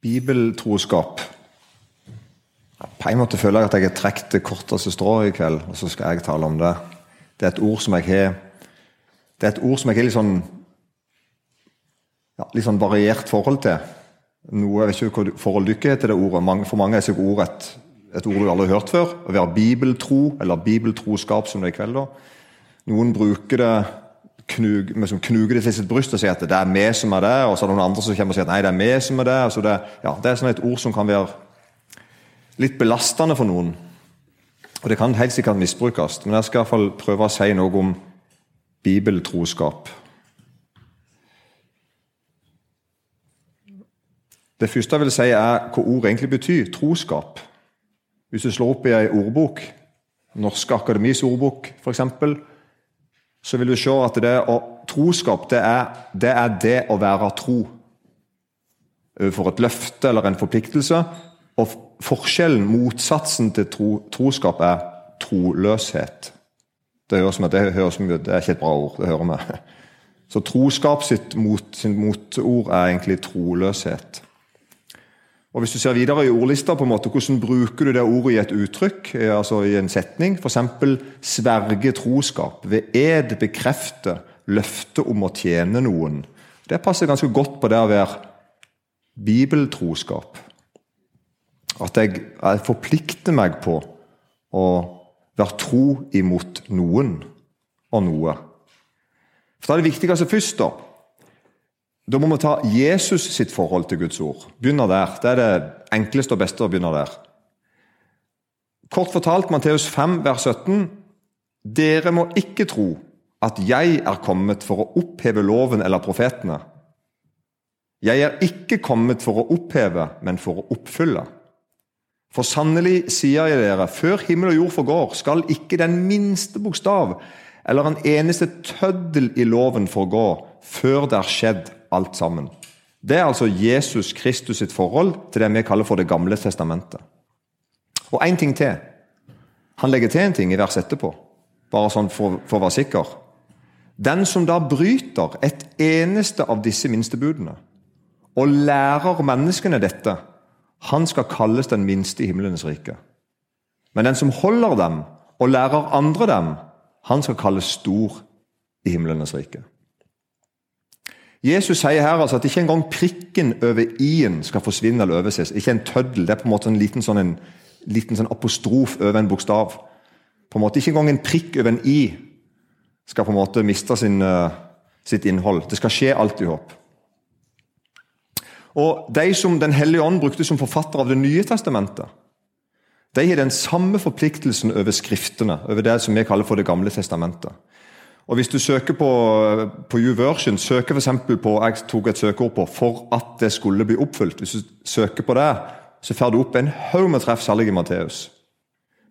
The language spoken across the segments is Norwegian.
Bibeltroskap. På en måte føler jeg at jeg har trukket det korteste strået i kveld, og så skal jeg tale om det. Det er et ord som jeg har det er et ord som jeg har litt sånn, ja, litt sånn variert forhold til. Noe, jeg vet ikke hva forhold ikke har til det ordet. For mange er sikkert ordet et, et ord du aldri har hørt før. Å være bibeltro, eller bibeltroskap, som det er i kveld. da. Noen bruker det knug, liksom knuger det til sitt bryst og sier at det er vi som er det, og så er det noen andre som kommer og sier at nei, det er vi som er det. Altså det, ja, det er sånn et ord som kan være litt belastende for noen. Og det kan helt sikkert misbrukes, men jeg skal i hvert fall prøve å si noe om bibeltroskap. Det første jeg vil si, er hva ord egentlig betyr. Troskap. Hvis du slår opp i ei ordbok, Norske Akademis ordbok f.eks., så vil du se at det å, troskap det er, det er det å være tro overfor et løfte eller en forpliktelse. Og forskjellen, motsatsen til tro, troskap, er troløshet. Det høres som, det, høres som, det er ikke et bra ord. det hører med. Så troskap sitt, mot, sin motord er egentlig troløshet. Og Hvis du ser videre i ordlista, på en måte, hvordan bruker du det ordet i et uttrykk? altså I en setning? F.eks. sverge troskap. Ved ed bekrefte løftet om å tjene noen. Det passer ganske godt på det å være bibeltroskap. At jeg, jeg forplikter meg på å være tro imot noen og noe. For Da er det viktigste først, da. Da må vi ta Jesus sitt forhold til Guds ord. Begynner der. Det er det enkleste og beste å begynne der. Kort fortalt, Matteus 5, vers 17.: Dere må ikke tro at jeg er kommet for å oppheve loven eller profetene. Jeg er ikke kommet for å oppheve, men for å oppfylle. For sannelig sier jeg dere, før himmel og jord forgår, skal ikke den minste bokstav eller en eneste tøddel i loven forgå før det er skjedd alt sammen. Det er altså Jesus Kristus sitt forhold til det vi kaller for Det gamle testamentet. Og én ting til. Han legger til en ting i vers etterpå, bare sånn for, for å være sikker. Den som da bryter et eneste av disse minstebudene, og lærer menneskene dette, han skal kalles den minste i himlenes rike. Men den som holder dem og lærer andre dem, han skal kalles stor i himlenes rike. Jesus sier her altså at ikke engang prikken over i-en skal forsvinne eller overses. Ikke en tøddel. Det er på en måte en liten, sånn, en, liten sånn apostrof over en bokstav. På en måte Ikke engang en prikk over en i skal på en måte miste sin, uh, sitt innhold. Det skal skje alt i håp. Og De som Den hellige ånd brukte som forfatter av Det nye testamentet, de har den samme forpliktelsen over Skriftene, over det som vi kaller for Det gamle testamentet. Og Hvis du søker på, på YouVersion, søker f.eks. på jeg tok et søkeord på 'for at det skulle bli oppfylt'. Hvis du søker på det, så får du opp en haug med treff, særlig i Matteus.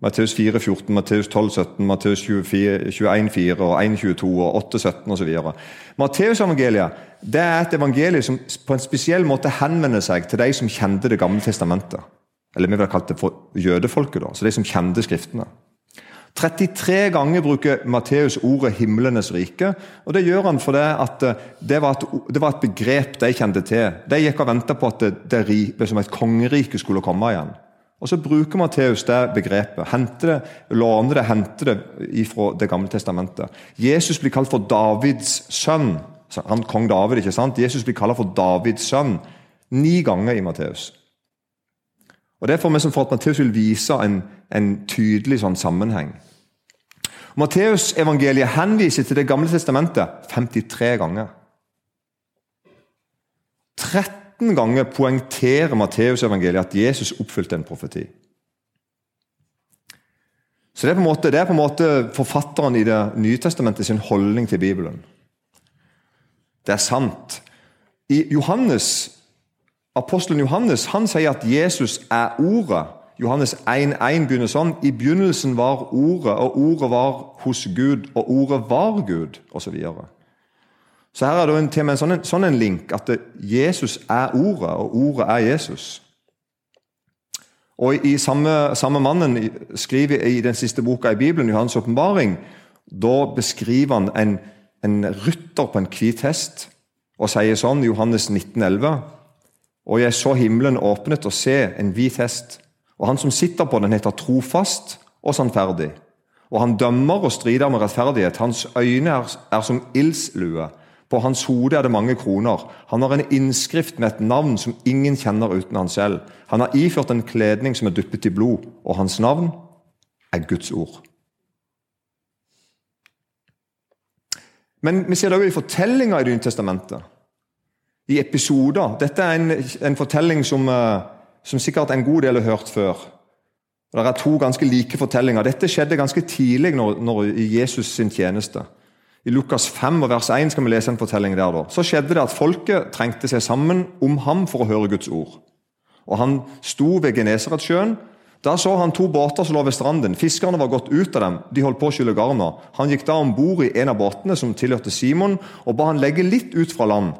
Matteus 4, 14, Matteus 12, 17, Matteus 21, 4 og 1, 22 og 8, 17 osv. Matteusevangeliet det er et evangelium som på en spesiell måte henvender seg til de som kjente Det gamle testamentet. Eller vi vil ha kalt det for jødefolket, da, så de som kjente Skriftene. 33 ganger bruker Matteus ordet 'himlenes rike'. og Det gjør han fordi at eh, det det var et begrep de kjente til. De gikk og venta på at det, det, som et kongerike skulle komme igjen. Og Så bruker Matteus det begrepet. Henter det, låner det, henter det fra Det gamle testamentet. Jesus blir kalt for Davids sønn. Han kong David, ikke sant? Jesus blir kalt for Davids sønn ni ganger i Matteus. Og Det får vi som for at Matteus vil vise en, en tydelig sånn sammenheng. Matteusevangeliet henviser til Det gamle testamentet 53 ganger. 13 ganger poengterer Matteusevangeliet at Jesus oppfylte en profeti. Så Det er på en måte, det er på en måte forfatteren i Det nye testamentet sin holdning til Bibelen. Det er sant. I Johannes Apostelen Johannes han sier at Jesus er Ordet. Johannes 1,1 begynner sånn. I begynnelsen var Ordet, og Ordet var hos Gud, og Ordet var Gud, osv. Så, videre. så her er det en, til med en sånn, sånn en link at Jesus er Ordet, og Ordet er Jesus. Og i samme, samme mannen skriver i den siste boka i Bibelen, Johannes' åpenbaring, da beskriver han en, en rytter på en hvit hest og sier sånn, Johannes 19, 19,11 Og jeg så himmelen åpnet og se en hvit hest. Og han som sitter på den, heter trofast og sannferdig. Og han dømmer og strider med rettferdighet. Hans øyne er, er som ildslue. På hans hode er det mange kroner. Han har en innskrift med et navn som ingen kjenner uten han selv. Han har iført en kledning som er dyppet i blod, og hans navn er Guds ord. Men vi ser det òg i fortellinger i Det nye testamentet. I episoder. Dette er en, en fortelling som, eh, som, sikkert en god del har hørt før. Det er to ganske like fortellinger. Dette skjedde ganske tidlig når, når, i Jesus sin tjeneste. I Lukas 5 og vers 1 skal vi lese en fortelling der. da. Så skjedde det at folket trengte seg sammen om ham for å høre Guds ord. Og Han sto ved Genesaretsjøen da så han to båter som lå ved stranden. Fiskerne var gått ut av dem. De holdt på å skylle garna. Han gikk da om bord i en av båtene som tilhørte Simon, og ba han legge litt ut fra land.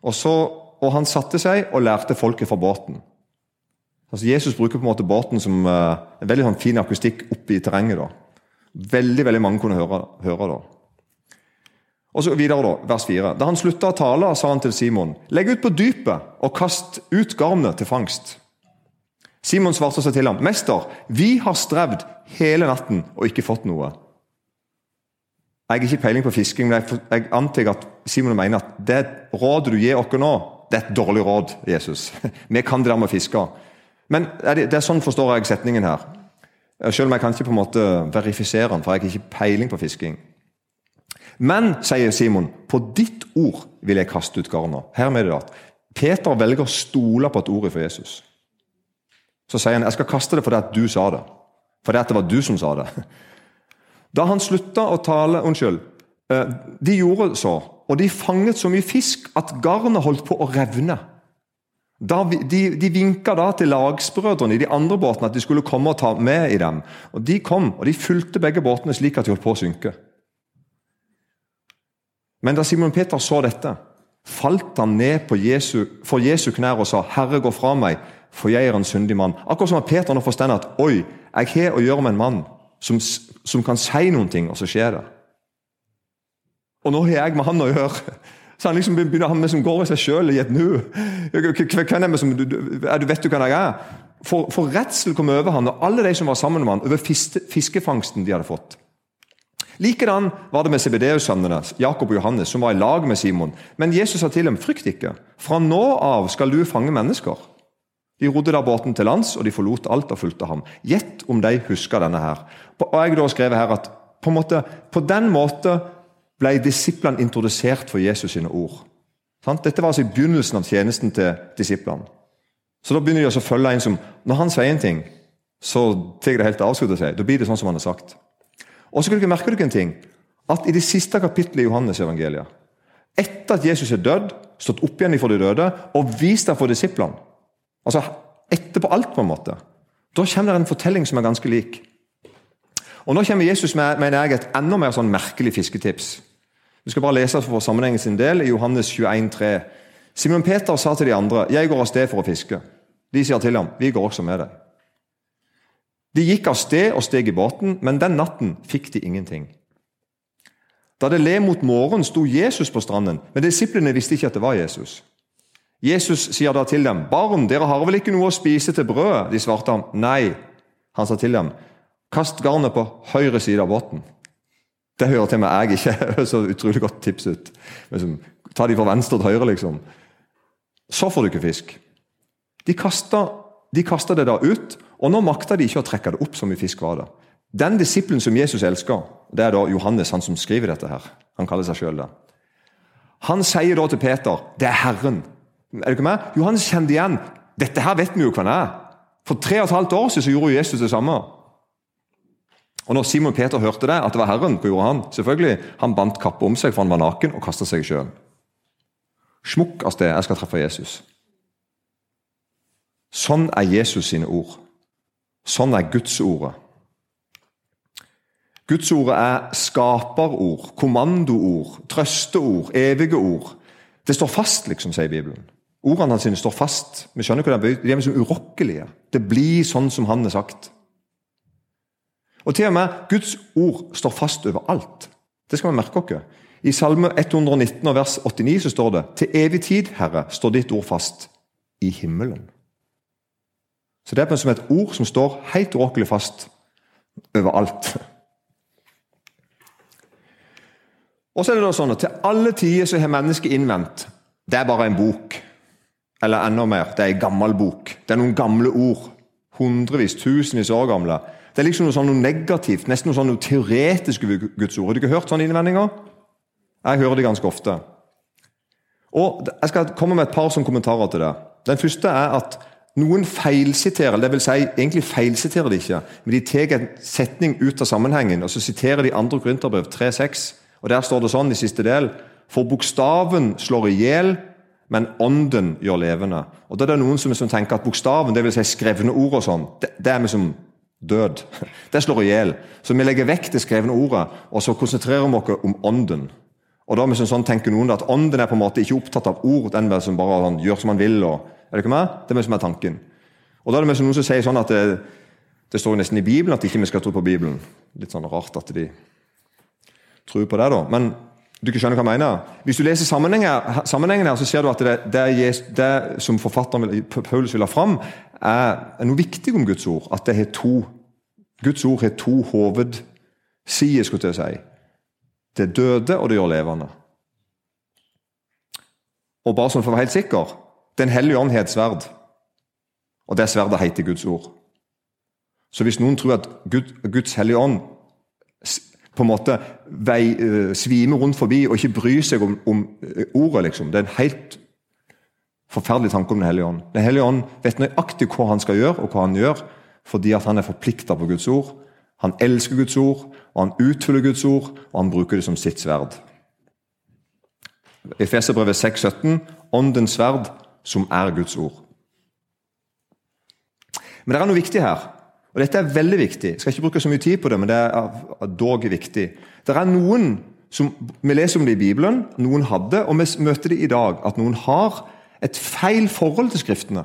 Og, så, og han satte seg og lærte folket fra båten. Altså Jesus bruker på en måte båten som uh, en veldig sånn fin akustikk oppe i terrenget. da. Veldig veldig mange kunne høre, høre da. Og så videre da, vers 4. Da han slutta å tale, sa han til Simon.: Legg ut på dypet og kast ut garnet til fangst. Simon svarte seg til ham, 'Mester, vi har strevd hele natten og ikke fått noe.' Jeg har ikke peiling på fisking, men jeg antar at Simon mener at det rådet du gir oss nå, det er et dårlig råd, Jesus. Vi kan det der med å fiske. Men det er sånn forstår jeg setningen her. Selv om jeg kan ikke på en måte verifisere den, for jeg har ikke peiling på fisking. Men, sier Simon, på ditt ord vil jeg kaste ut garna. Her med det at Peter velger å stole på et ord fra Jesus. Så sier han jeg skal kaste det fordi at du sa det. Fordi at det var du som sa det. Da han slutta å tale Unnskyld. Eh, de gjorde så, og de fanget så mye fisk at garnet holdt på å revne. Da, de, de vinka da til lagsbrødrene i de andre båtene at de skulle komme og ta med i dem. Og De kom, og de fulgte begge båtene slik at de holdt på å synke. Men da Simon Peter så dette, falt han ned Jesu, for Jesu knær og sa, 'Herre, gå fra meg, for jeg er en syndig mann. Akkurat som at Peter nå forstår at oi, jeg har å gjøre med en mann som, som kan si noen ting, og så skjer det. Og nå har jeg med han å gjøre. Så han liksom begynner han med som går i seg sjøl i et nu. Hvem er som, du, du vet du hvem jeg er? For, for redsel kom over han og alle de som var sammen med han, over fiske, fiskefangsten de hadde fått. Likedan var det med CBD-sønnene, Jakob og Johannes, som var i lag med Simon. Men Jesus sa til dem, frykt ikke. Fra nå av skal du fange mennesker. De rodde da båten til lands, og de forlot alt og fulgte ham. Gjett om de husker denne her. Og jeg da skrevet her at på, måte, på den måte ble disiplene introdusert for Jesus sine ord. Dette var altså i begynnelsen av tjenesten til disiplene. Så da begynner de å følge en som Når han sier en ting, så tar det helt av. seg. Da blir det sånn som han har sagt. Og så merker dere merke en ting. At i det siste kapittelet i Johannes evangeliet, etter at Jesus er dødd, stått opp igjen for de døde og vist det for disiplene Altså etterpå alt, på en måte. Da kommer det en fortelling som er ganske lik. Og Nå kommer Jesus med mener jeg, et enda mer sånn merkelig fisketips. Vi skal bare lese for sammenhengen sin del i Johannes 21, 3. Simon Peter sa til de andre, 'Jeg går av sted for å fiske.' De sier til ham, 'Vi går også med deg.' De gikk av sted og steg i båten, men den natten fikk de ingenting. Da det le mot morgen, sto Jesus på stranden, men disiplene visste ikke at det var Jesus. Jesus sier da til dem, 'Barn, dere har vel ikke noe å spise til brødet?' De svarte ham, 'Nei.' Han sa til dem, 'Kast garnet på høyre side av båten.' Det hører til meg jeg ikke høres så utrolig godt tips ut. Liksom, ta de fra venstre til høyre, liksom. Så får du ikke fisk. De kasta, de det da ut, og nå makta de ikke å trekke det opp så mye fisk var det. Den disippelen som Jesus elsker, det er da Johannes, han som skriver dette her. Han kaller seg sjøl det. Han sier da til Peter, 'Det er Herren'. Er du ikke med? Johannes kjente igjen dette her vet vi jo hva det er. For tre og et halvt år siden så gjorde Jesus det samme. Og når Simon Peter hørte det, at det var Herren, hva gjorde han? Selvfølgelig, Han bandt kappa om seg, for han var naken, og kasta seg i sjøen. Smukk av sted, jeg skal treffe Jesus. Sånn er Jesus sine ord. Sånn er Guds ordet. Guds ordet er skaperord, kommandoord, trøsteord, evige ord. Det står fast, liksom, sier Bibelen. Ordene hans står fast. Vi skjønner hva De er liksom urokkelige. Det blir sånn som han har sagt. Og til og med Guds ord står fast overalt. Det skal vi merke oss. I Salme 119 vers 89 så står det Til evig tid, Herre, står ditt ord fast. i himmelen. Så det er som et ord som står helt urokkelig fast overalt. Og så er det da sånn at Til alle tider så har mennesket innvendt det er bare en bok. Eller enda mer, det er en gammel bok. Det er noen gamle ord. Hundrevis, tusenvis år gamle. Det er liksom noe, sånn, noe negativt, nesten noe, sånn, noe teoretisk over Guds ord. Har ikke hørt sånne innvendinger? Jeg hører det ganske ofte. Og Jeg skal komme med et par som kommentarer til det. Den første er at noen feilsiterer, det vil si, egentlig feilsiterer de ikke, men de tar en setning ut av sammenhengen, og så siterer de 2. Korinterbrev 3,6. Og Der står det sånn i siste del For bokstaven slår i hjel, men ånden gjør levende. Og Da er det noen som, som tenker at bokstaven, dvs. Si skrevne ord og sånn, det, det er liksom død. Det slår i hjel. Så vi legger vekk det skrevne ordet, og så konsentrerer vi oss om ånden. Og da sånn, tenker noen at Ånden er på en måte ikke opptatt av ord, den som bare sånn, gjør som han vil. og er Det ikke med? Det er det som er tanken. Og da er det noen som sier sånn at det, det står nesten i Bibelen at ikke vi skal tro på Bibelen. Litt sånn rart at de tror på det, da. Men du ikke skjønner hva jeg mener. Hvis du leser sammenhengen, sammenhengen her, så ser du at det, det, det som forfatteren Paulus vil ha fram, er, er, noe viktig om Guds ord. At det har to Guds ord har to hovedsider, skulle jeg si. Det døde, og det gjør levende. Og bare sånn for å være helt sikker Den hellige ånd har et sverd, og det sverdet heter Guds ord. Så hvis noen tror at Gud, Guds hellige ånd på en måte vei, uh, svime rundt forbi og ikke bry seg om, om uh, ordet, liksom. Det er en helt forferdelig tanke om Den hellige ånd. Den hellige ånd vet nøyaktig hva han skal gjøre, og hva han gjør, fordi at han er forplikta på Guds ord. Han elsker Guds ord, og han utfyller Guds ord, og han bruker det som sitt sverd. Efeserbrevet 6,17.: Åndens sverd, som er Guds ord. Men det er noe viktig her. Og Dette er veldig viktig. Jeg skal ikke bruke så mye tid på det, men det er dog viktig. Det er noen som, Vi leser om det i Bibelen, noen hadde, og vi møter det i dag, at noen har et feil forhold til Skriftene.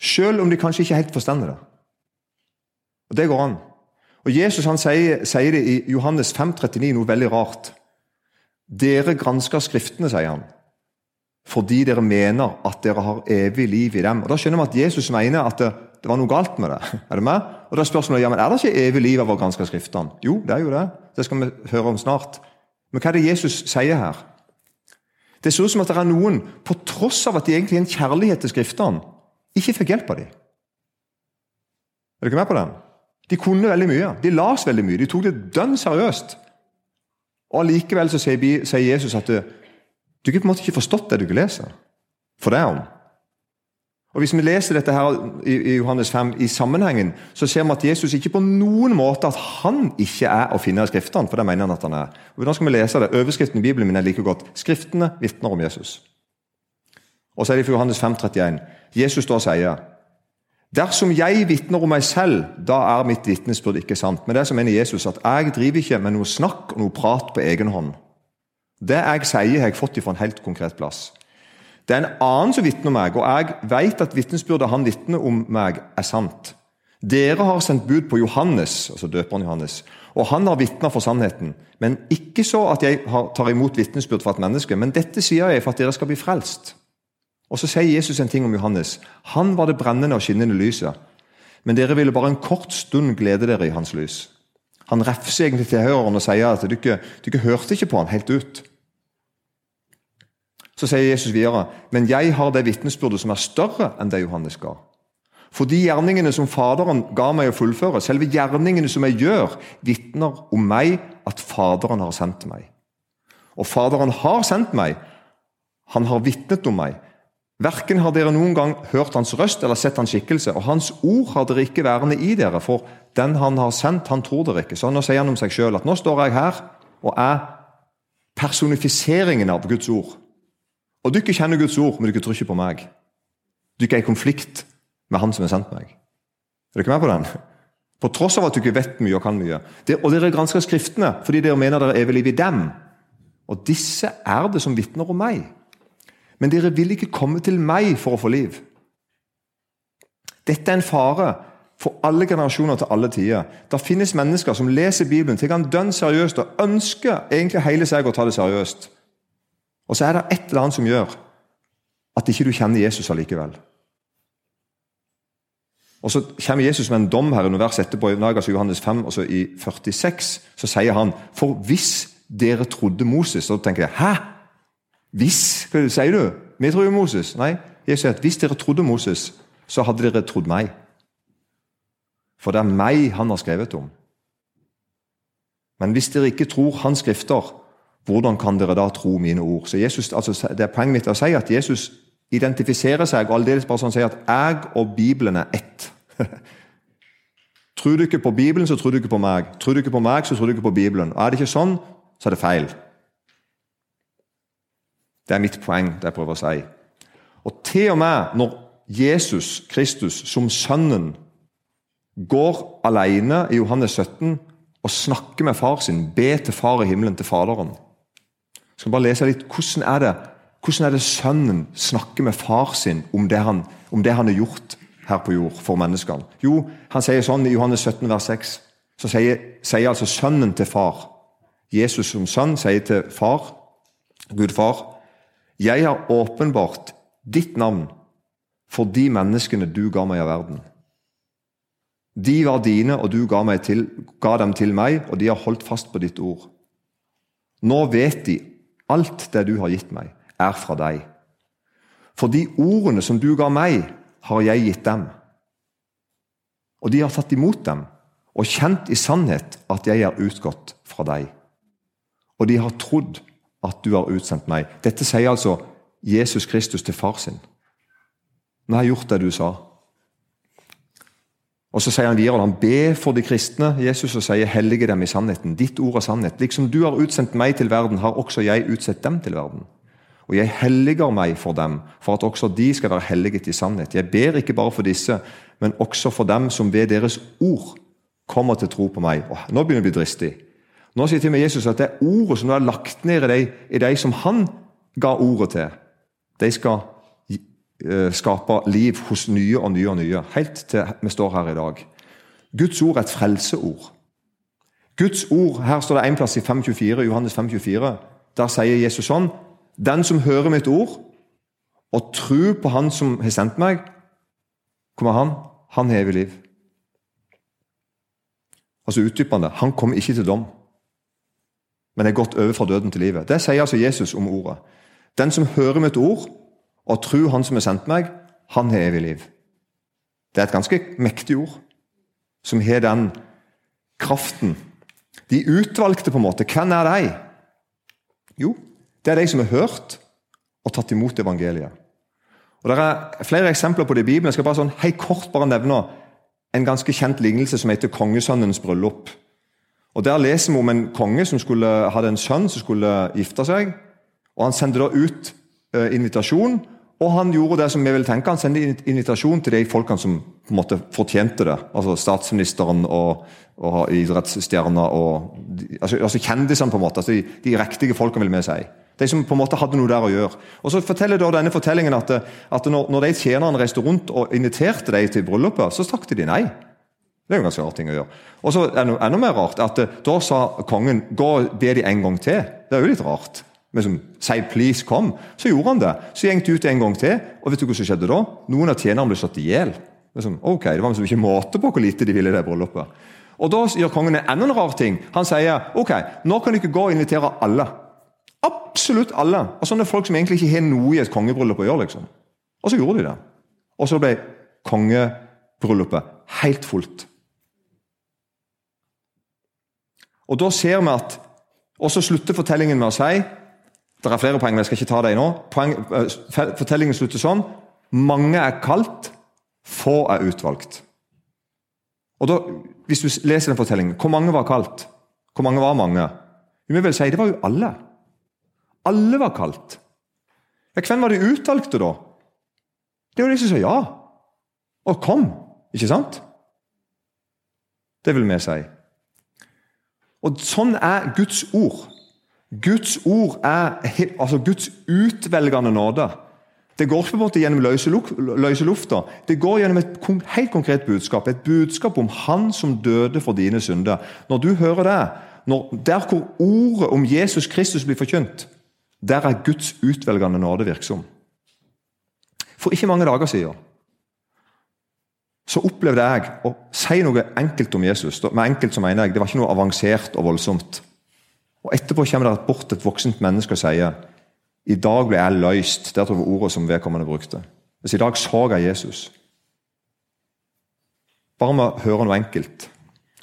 Selv om de kanskje ikke helt forstår det. Og Det går an. Og Jesus han sier, sier det i Johannes 5,39 noe veldig rart. Dere gransker Skriftene, sier han, fordi dere mener at dere har evig liv i dem. Og Da skjønner vi at Jesus mener at det, var noe galt med det. Er det med? Og da er spørsmålet ja, men er det ikke evig liv av å granske Skriftene. Jo, det er jo det. Det skal vi høre om snart. Men hva er det Jesus sier her? Det ser ut som at det er noen, på tross av at de egentlig har en kjærlighet til Skriftene, ikke fikk hjelp av dem. Er du ikke med på den? De kunne veldig mye. De las veldig mye. De tok det dønn seriøst. Og Allikevel sier Jesus at du, du har på en måte ikke forstått det du ikke leser. For det er om. Og Hvis vi leser dette her i Johannes 5 i sammenhengen, så ser vi at Jesus ikke på noen måte at han ikke er å finne i Skriftene. for det mener han at han er. Og Hvordan skal vi lese det? Overskriften i Bibelen min er like godt. Skriftene vitner om Jesus. Og så er det fra Johannes 5, 31. Jesus da sier Dersom jeg vitner om meg selv, da er mitt vitnesbyrd ikke sant. Men det som mener Jesus, at jeg driver ikke med noe snakk og noe prat på egen hånd. Det jeg sier, har jeg fått fra en helt konkret plass. Det er en annen som vitner om meg, og jeg vet at vitnesbyrdet han vitner om meg, er sant. Dere har sendt bud på Johannes, altså døperen Johannes, og han har vitna for sannheten. Men ikke så at jeg tar imot vitnesbyrd for et menneske, men dette sier jeg for at dere skal bli frelst. Og Så sier Jesus en ting om Johannes. Han var det brennende og skinnende lyset. Men dere ville bare en kort stund glede dere i hans lys. Han refser egentlig til tilhøreren og sier at du ikke, hørte ikke på han helt ut. Så sier Jesus videre.: Men jeg har det vitnesbyrdet som er større enn det Johannes ga. For de gjerningene som Faderen ga meg å fullføre, selve gjerningene som jeg gjør, vitner om meg at Faderen har sendt meg. Og Faderen har sendt meg. Han har vitnet om meg. Verken har dere noen gang hørt hans røst eller sett hans skikkelse, og hans ord har dere ikke værende i dere, for den han har sendt, han tror dere ikke. Så nå sier han om seg sjøl at nå står jeg her og er personifiseringen av Guds ord. Og ikke kjenner Guds ord, men ikke tror ikke på meg. Ikke er i konflikt med Han som har sendt meg. Er ikke med på den? På tross av at ikke vet mye og kan mye. Det, og dere gransker Skriftene fordi dere mener dere er evig liv i dem. Og disse er det som vitner om meg. Men dere vil ikke komme til meg for å få liv. Dette er en fare for alle generasjoner til alle tider. Det finnes mennesker som leser Bibelen til dønn seriøst og ønsker egentlig hele seg å ta det seriøst. Og så er det et eller annet som gjør at ikke du kjenner Jesus allikevel. Og Så kommer Jesus med en dom her i noen vers etterpå, i Johannes 5, og så i 46, så sier han For hvis dere trodde Moses Så tenker jeg Hæ? Hvis? Hva sier du? Vi tror jo Moses. Nei, Jesus sier at hvis dere trodde Moses, så hadde dere trodd meg. For det er meg han har skrevet om. Men hvis dere ikke tror hans skrifter, hvordan kan dere da tro mine ord? Så Jesus, altså, det er Poenget mitt å si at Jesus identifiserer seg og aldeles bare sånn sier at jeg og Bibelen er ett. tror du ikke på Bibelen, så tror du ikke på meg. Tror du ikke på meg, så tror du ikke på Bibelen. Og Er det ikke sånn, så er det feil. Det er mitt poeng, det jeg prøver å si. Og til og med når Jesus Kristus som Sønnen går alene i Johannes 17 og snakker med far sin, be til far i himmelen, til Faderen. Jeg skal bare lese litt, Hvordan er det hvordan er det Sønnen snakker med far sin om det han, om det han har gjort her på jord for menneskene? Jo, han sier sånn i Johannes 17, vers 6. Så sier, sier altså Sønnen til far. Jesus som sønn sier til far, Gud far, jeg har åpenbart ditt navn for de menneskene du ga meg av verden. De var dine, og du ga, til, ga, dem til meg, og de har holdt fast på ditt ord. Nå vet de alt det du har gitt meg, er fra deg. For de ordene som du ga meg, har jeg gitt dem. Og de har tatt imot dem og kjent i sannhet at jeg er utgått fra deg. Og de har trodd at du har utsendt meg. Dette sier altså Jesus Kristus til far sin. Nå har jeg gjort det du sa. Og Så sier han videre, han ber for de kristne Jesus og sier 'hellige dem i sannheten'. Ditt ord er sannhet. Liksom du har utsendt meg til verden, har også jeg utsendt dem til verden. Og jeg helliger meg for dem, for at også de skal være helliget i sannhet. Jeg ber ikke bare for disse, men også for dem som ved deres ord kommer til tro på meg. Åh, nå begynner det å bli dristig. Nå sier til meg Jesus at det ordet som du har lagt ned i deg, i deg som han ga ordet til, de skal skape liv hos nye og nye og nye, helt til vi står her i dag. Guds ord er et frelseord. Guds ord, Her står det en plass i 524, Johannes 524. Der sier Jesus sånn Den som hører mitt ord og tror på Han som har sendt meg, kommer han? Han har evig liv. Altså utdypende. Han kommer ikke til dom, men er gått over fra døden til livet. Det sier altså Jesus om ordet. Den som hører mitt ord og tro Han som har sendt meg, han har evig liv. Det er et ganske mektig ord, som har den kraften. De utvalgte, på en måte, hvem er de? Jo, det er de som har hørt og tatt imot evangeliet. Og Det er flere eksempler på det i Bibelen. Jeg skal bare sånn helt kort bare nevne en ganske kjent lignelse som heter kongesønnens bryllup. Og Der leser vi om en konge som skulle, hadde en sønn som skulle gifte seg. og Han sendte da ut eh, invitasjon og han gjorde det som vi vil tenke, han sendte invitasjon til de folkene som på en måte fortjente det. Altså statsministeren og, og idrettsstjerner og altså, altså kjendisene, på en måte. Altså de, de riktige folkene, vil vi si. De som på en måte hadde noe der å gjøre. Og så forteller da denne fortellingen at, at når, når, de tjenerne reiste rundt og inviterte dem til bryllupet, så stakk de nei. Det er jo en ganske rar ting å gjøre. Og så det enda mer rart at da sa kongen gå og be de en gang til. Det er jo litt rart liksom, sier 'please, kom', så gjorde han det. Så gikk de ut en gang til, og vet du hva som skjedde da? Noen av tjenerne ble slått i hjel. Liksom, ok, Det var liksom ikke måte på hvor lite de ville i det bryllupet. Og Da gjør kongen en enda rar ting. Han sier ok, nå kan dere gå og invitere alle. Absolutt alle. Og sånne folk som egentlig ikke har noe i et kongebryllup å gjøre. liksom. Og så gjorde de det. Og så ble kongebryllupet helt fullt. Og da ser vi at Og så slutter fortellingen med å si det er flere poeng, men jeg skal ikke ta dem nå. Poeng, eh, fortellingen slutter sånn. Mange er kalt, få er utvalgt. Og da, Hvis du leser den fortellingen, hvor mange var kalt? Hvor mange var mange? Vi vil si det var jo alle. Alle var kalt. Ja, hvem var de utvalgte, da? Det er jo de som sa ja. Og kom. Ikke sant? Det vil vi si. Og Sånn er Guds ord. Guds ord er altså Guds utvelgende nåde. Det går ikke på en måte gjennom løse lufta. Det går gjennom et helt konkret budskap. Et budskap om Han som døde for dine synder. Når du hører det, når, der hvor ordet om Jesus Kristus blir forkynt, der er Guds utvelgende nåde virksom. For ikke mange dager siden så opplevde jeg å si noe enkelt om Jesus. Med enkelt så mener jeg Det var ikke noe avansert og voldsomt. Og Etterpå kommer det bort et voksent menneske og sier i dag ble jeg løst. Det var ordet som vedkommende brukte. Hvis i dag så jeg Jesus. Bare med å høre noe enkelt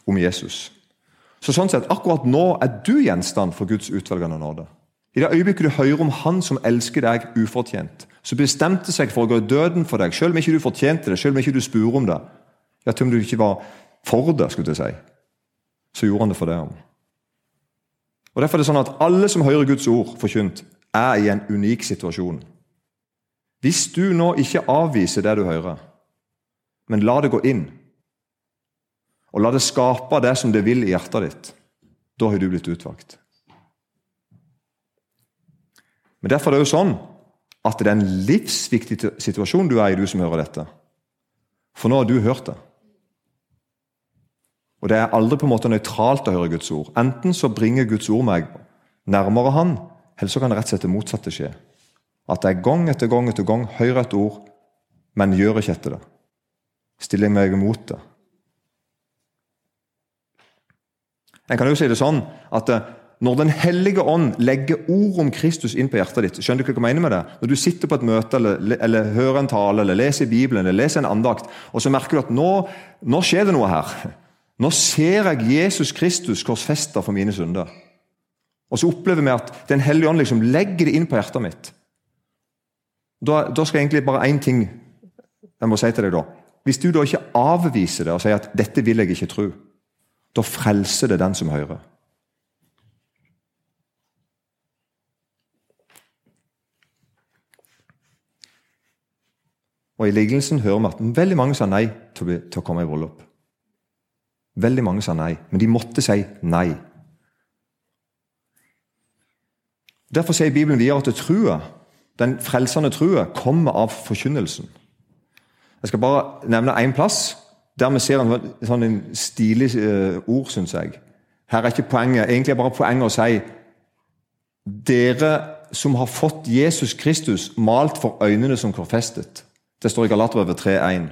om Jesus. Så sånn sett, Akkurat nå er du gjenstand for Guds utvelgende nåde. I det øyeblikket du hører om Han som elsker deg ufortjent, som bestemte seg for å gå i døden for deg, selv om ikke du fortjente det, selv om ikke du spurte om det, ja, til om du ikke var for det, skulle jeg si, så gjorde han det for deg. Og Derfor er det sånn at alle som hører Guds ord forkynt, er i en unik situasjon. Hvis du nå ikke avviser det du hører, men la det gå inn, og la det skape det som det vil i hjertet ditt, da har du blitt utvalgt. Men Derfor er det jo sånn at det er en livsviktig situasjon du er i, du som hører dette. For nå har du hørt det. Og Det er aldri på en måte nøytralt å høre Guds ord. Enten så bringer Guds ord meg nærmere Han, eller så kan det rett og slett det motsatte skje. At jeg gang etter gang etter gang hører et ord, men gjør ikke etter det. Stiller meg imot det. En kan jo si det sånn at eh, når Den hellige ånd legger ord om Kristus inn på hjertet ditt Skjønner du hva jeg mener med det? Når du sitter på et møte, eller, eller hører en tale, eller leser Bibelen, eller leser en andakt, og så merker du at nå, nå skjer det noe her. Nå ser jeg Jesus Kristus korsfesta for mine synder. Og så opplever vi at Den hellige ånd liksom legger det inn på hjertet mitt. Da, da skal jeg egentlig bare én ting jeg må si til deg da. Hvis du da ikke avviser det og sier at 'dette vil jeg ikke tro', da frelser det den som hører. Og I lignelsen hører vi at veldig mange sa nei til å, komme i bryllup. Veldig mange sa nei, men de måtte si nei. Derfor sier Bibelen videre at trua, den frelsende trua kommer av forkynnelsen. Jeg skal bare nevne én plass der vi ser en sånn en stilig uh, ord, syns jeg. Her er ikke poenget, egentlig er bare poenget å si Dere som har fått Jesus Kristus malt for øynene som korfestet. Det står i Galaterbrevet 3,1.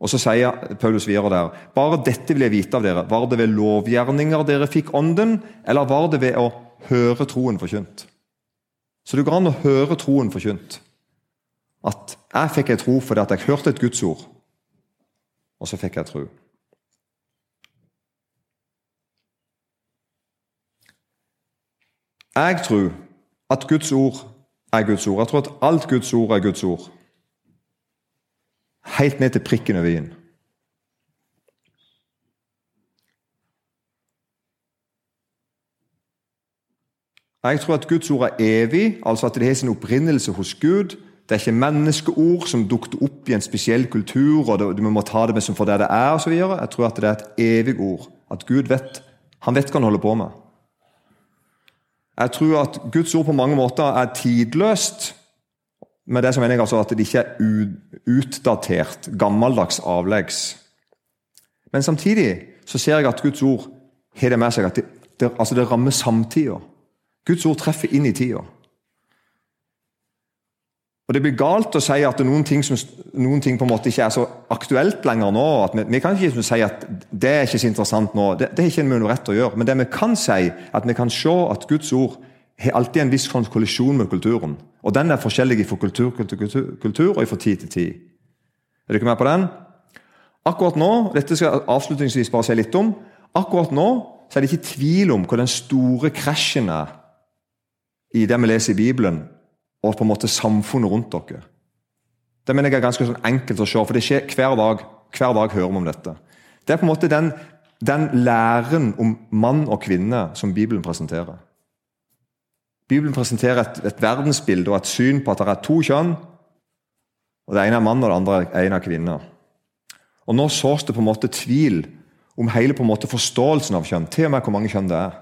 Og Så sier Paulus videre der Bare dette vil jeg vite av dere. Var det ved lovgjerninger dere fikk ånden, eller var det ved å høre troen forkynt? Så det går an å høre troen forkynt. At jeg fikk ei tro fordi at jeg hørte et Guds ord, og så fikk jeg tro. Jeg tror at Guds ord er Guds ord. Jeg tror at alt Guds ord er Guds ord. Helt ned til prikken over i-en. Jeg tror at Guds ord er evig, altså at det har sin opprinnelse hos Gud. Det er ikke menneskeord som dukter opp i en spesiell kultur, og vi må ta det med som for det det er, osv. Jeg tror at det er et evig ord. At Gud vet han vet hva han holder på med. Jeg tror at Guds ord på mange måter er tidløst. Med det som mener jeg altså at det ikke er utdatert, gammeldags avleggs. Men samtidig så ser jeg at Guds ord har det med seg at det, det, altså det rammer samtida. Guds ord treffer inn i tida. Og Det blir galt å si at noen ting, som, noen ting på en måte ikke er så aktuelt lenger nå. at Vi, vi kan ikke si at det er ikke så interessant nå. Det, det er ikke en rett å gjøre. Men det vi kan si, at vi kan se at Guds ord har alltid en viss kollisjon med kulturen. Og den er forskjellig fra kultur kultur, kultur, og fra tid til tid. Er dere med på den? Akkurat nå dette skal jeg avslutningsvis bare si litt om, akkurat nå så er det ikke tvil om hvor den store krasjen er i det vi leser i Bibelen, og på en måte samfunnet rundt dere. Det mener jeg er ganske sånn enkelt å se, for det skjer hver dag. Hver dag hører vi om dette. Det er på en måte den, den læren om mann og kvinne som Bibelen presenterer. Bibelen presenterer et, et, verdensbilde og et syn på at det er to kjønn. og Det ene er mann, og det andre er en av kvinner. Og Nå sås det på en måte tvil om hele på en måte forståelsen av kjønn, til og med hvor mange kjønn det er.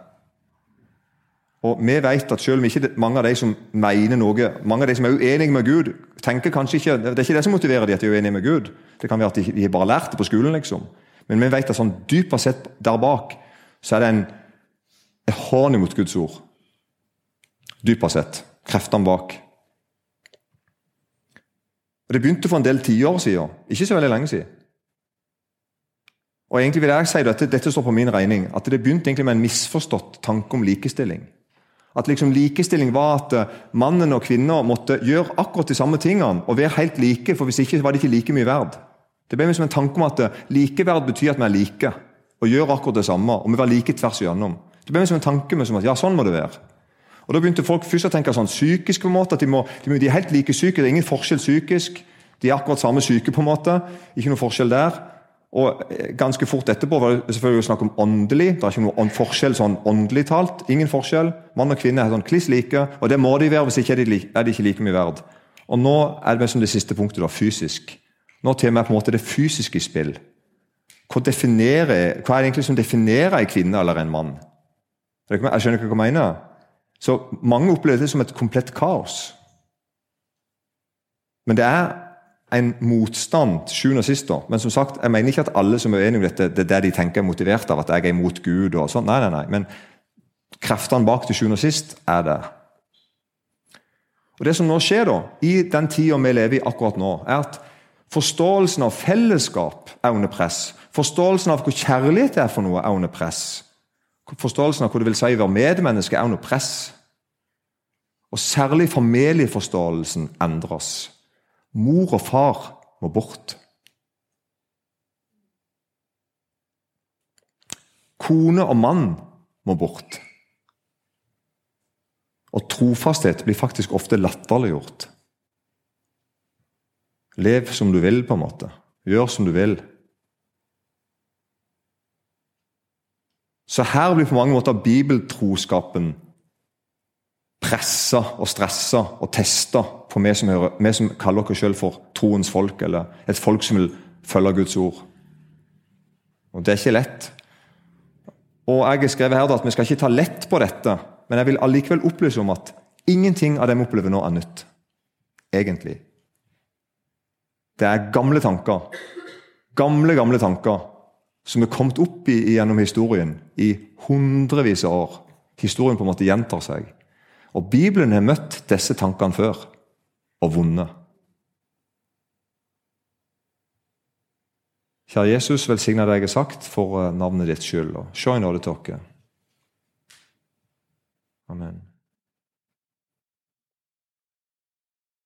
Og vi vet at selv om ikke mange av de som mener noe, mange av de som er uenige med Gud, tenker kanskje ikke, Det er ikke det som motiverer de at de er uenige med Gud. Det kan være at de, de har lært det på skolen. liksom. Men vi vet at sånn dypere sett der bak så er det en, en hån mot Guds ord. Dypere sett. Kreftene bak. Og Det begynte for en del tiår siden. Ikke så veldig lenge siden. Og egentlig vil jeg si at Dette står på min regning. At det begynte egentlig med en misforstått tanke om likestilling. At liksom likestilling var at eh, mannen og kvinner måtte gjøre akkurat de samme tingene og være helt like, for hvis ikke var de ikke like mye verd. Det ble liksom en tanke om at eh, likeverd betyr at vi er like og gjør akkurat det samme. og vi var like tvers igjennom. Det ble liksom en tanke med som at ja, sånn må det være. Og Da begynte folk først å tenke sånn psykisk. på en måte, at de, må, de, er helt like syke. Det er ingen forskjell psykisk. De er akkurat samme syke. på en måte, Ikke noe forskjell der. Og eh, Ganske fort etterpå var det selvfølgelig snakk om åndelig. Det er ikke noe forskjell sånn åndelig talt. Ingen forskjell. Mann og kvinne er sånn kliss like, og det må de være, hvis ikke er de, er de ikke like mye verd. Og Nå er det som det siste punktet, da, fysisk. Nå til meg på en måte det fysiske spill. Hva, definerer, hva er det egentlig som definerer en kvinne eller en mann? Jeg skjønner ikke hva jeg mener. Så Mange opplever det som et komplett kaos. Men det er en motstand sjuende og sist. Men som sagt, jeg mener ikke at alle som er uenige om dette, det er det de tenker er motivert av, at jeg er imot Gud. og sånn. Nei, nei, nei. Men kreftene bak til sjuende og sist er der. Og Det som nå skjer da, i den tida vi lever i akkurat nå, er at forståelsen av fellesskap er under press. Forståelsen av hvor kjærlighet er for noe, er under press. Forståelsen av hva det vil si å være medmenneske, er under press. Og særlig familieforståelsen endres. Mor og far må bort. Kone og mann må bort. Og trofasthet blir faktisk ofte latterliggjort. Lev som du vil, på en måte. Gjør som du vil. Så her blir på mange måter bibeltroskapen pressa og stressa og testa på vi som, hører, vi som kaller oss selv for troens folk, eller et folk som vil følge Guds ord. Og Det er ikke lett. Og Jeg har skrevet her at vi skal ikke ta lett på dette, men jeg vil allikevel opplyse om at ingenting av det vi opplever nå, er nytt. Egentlig. Det er gamle tanker. Gamle, gamle tanker som er kommet opp i, gjennom historien i hundrevis av år. Historien på en måte gjentar seg. Og Bibelen har møtt disse tankene før og vunnet. Kjære Jesus, velsigna det jeg har sagt, for eh, navnet ditt skyld, og se i nåde til oss. Amen.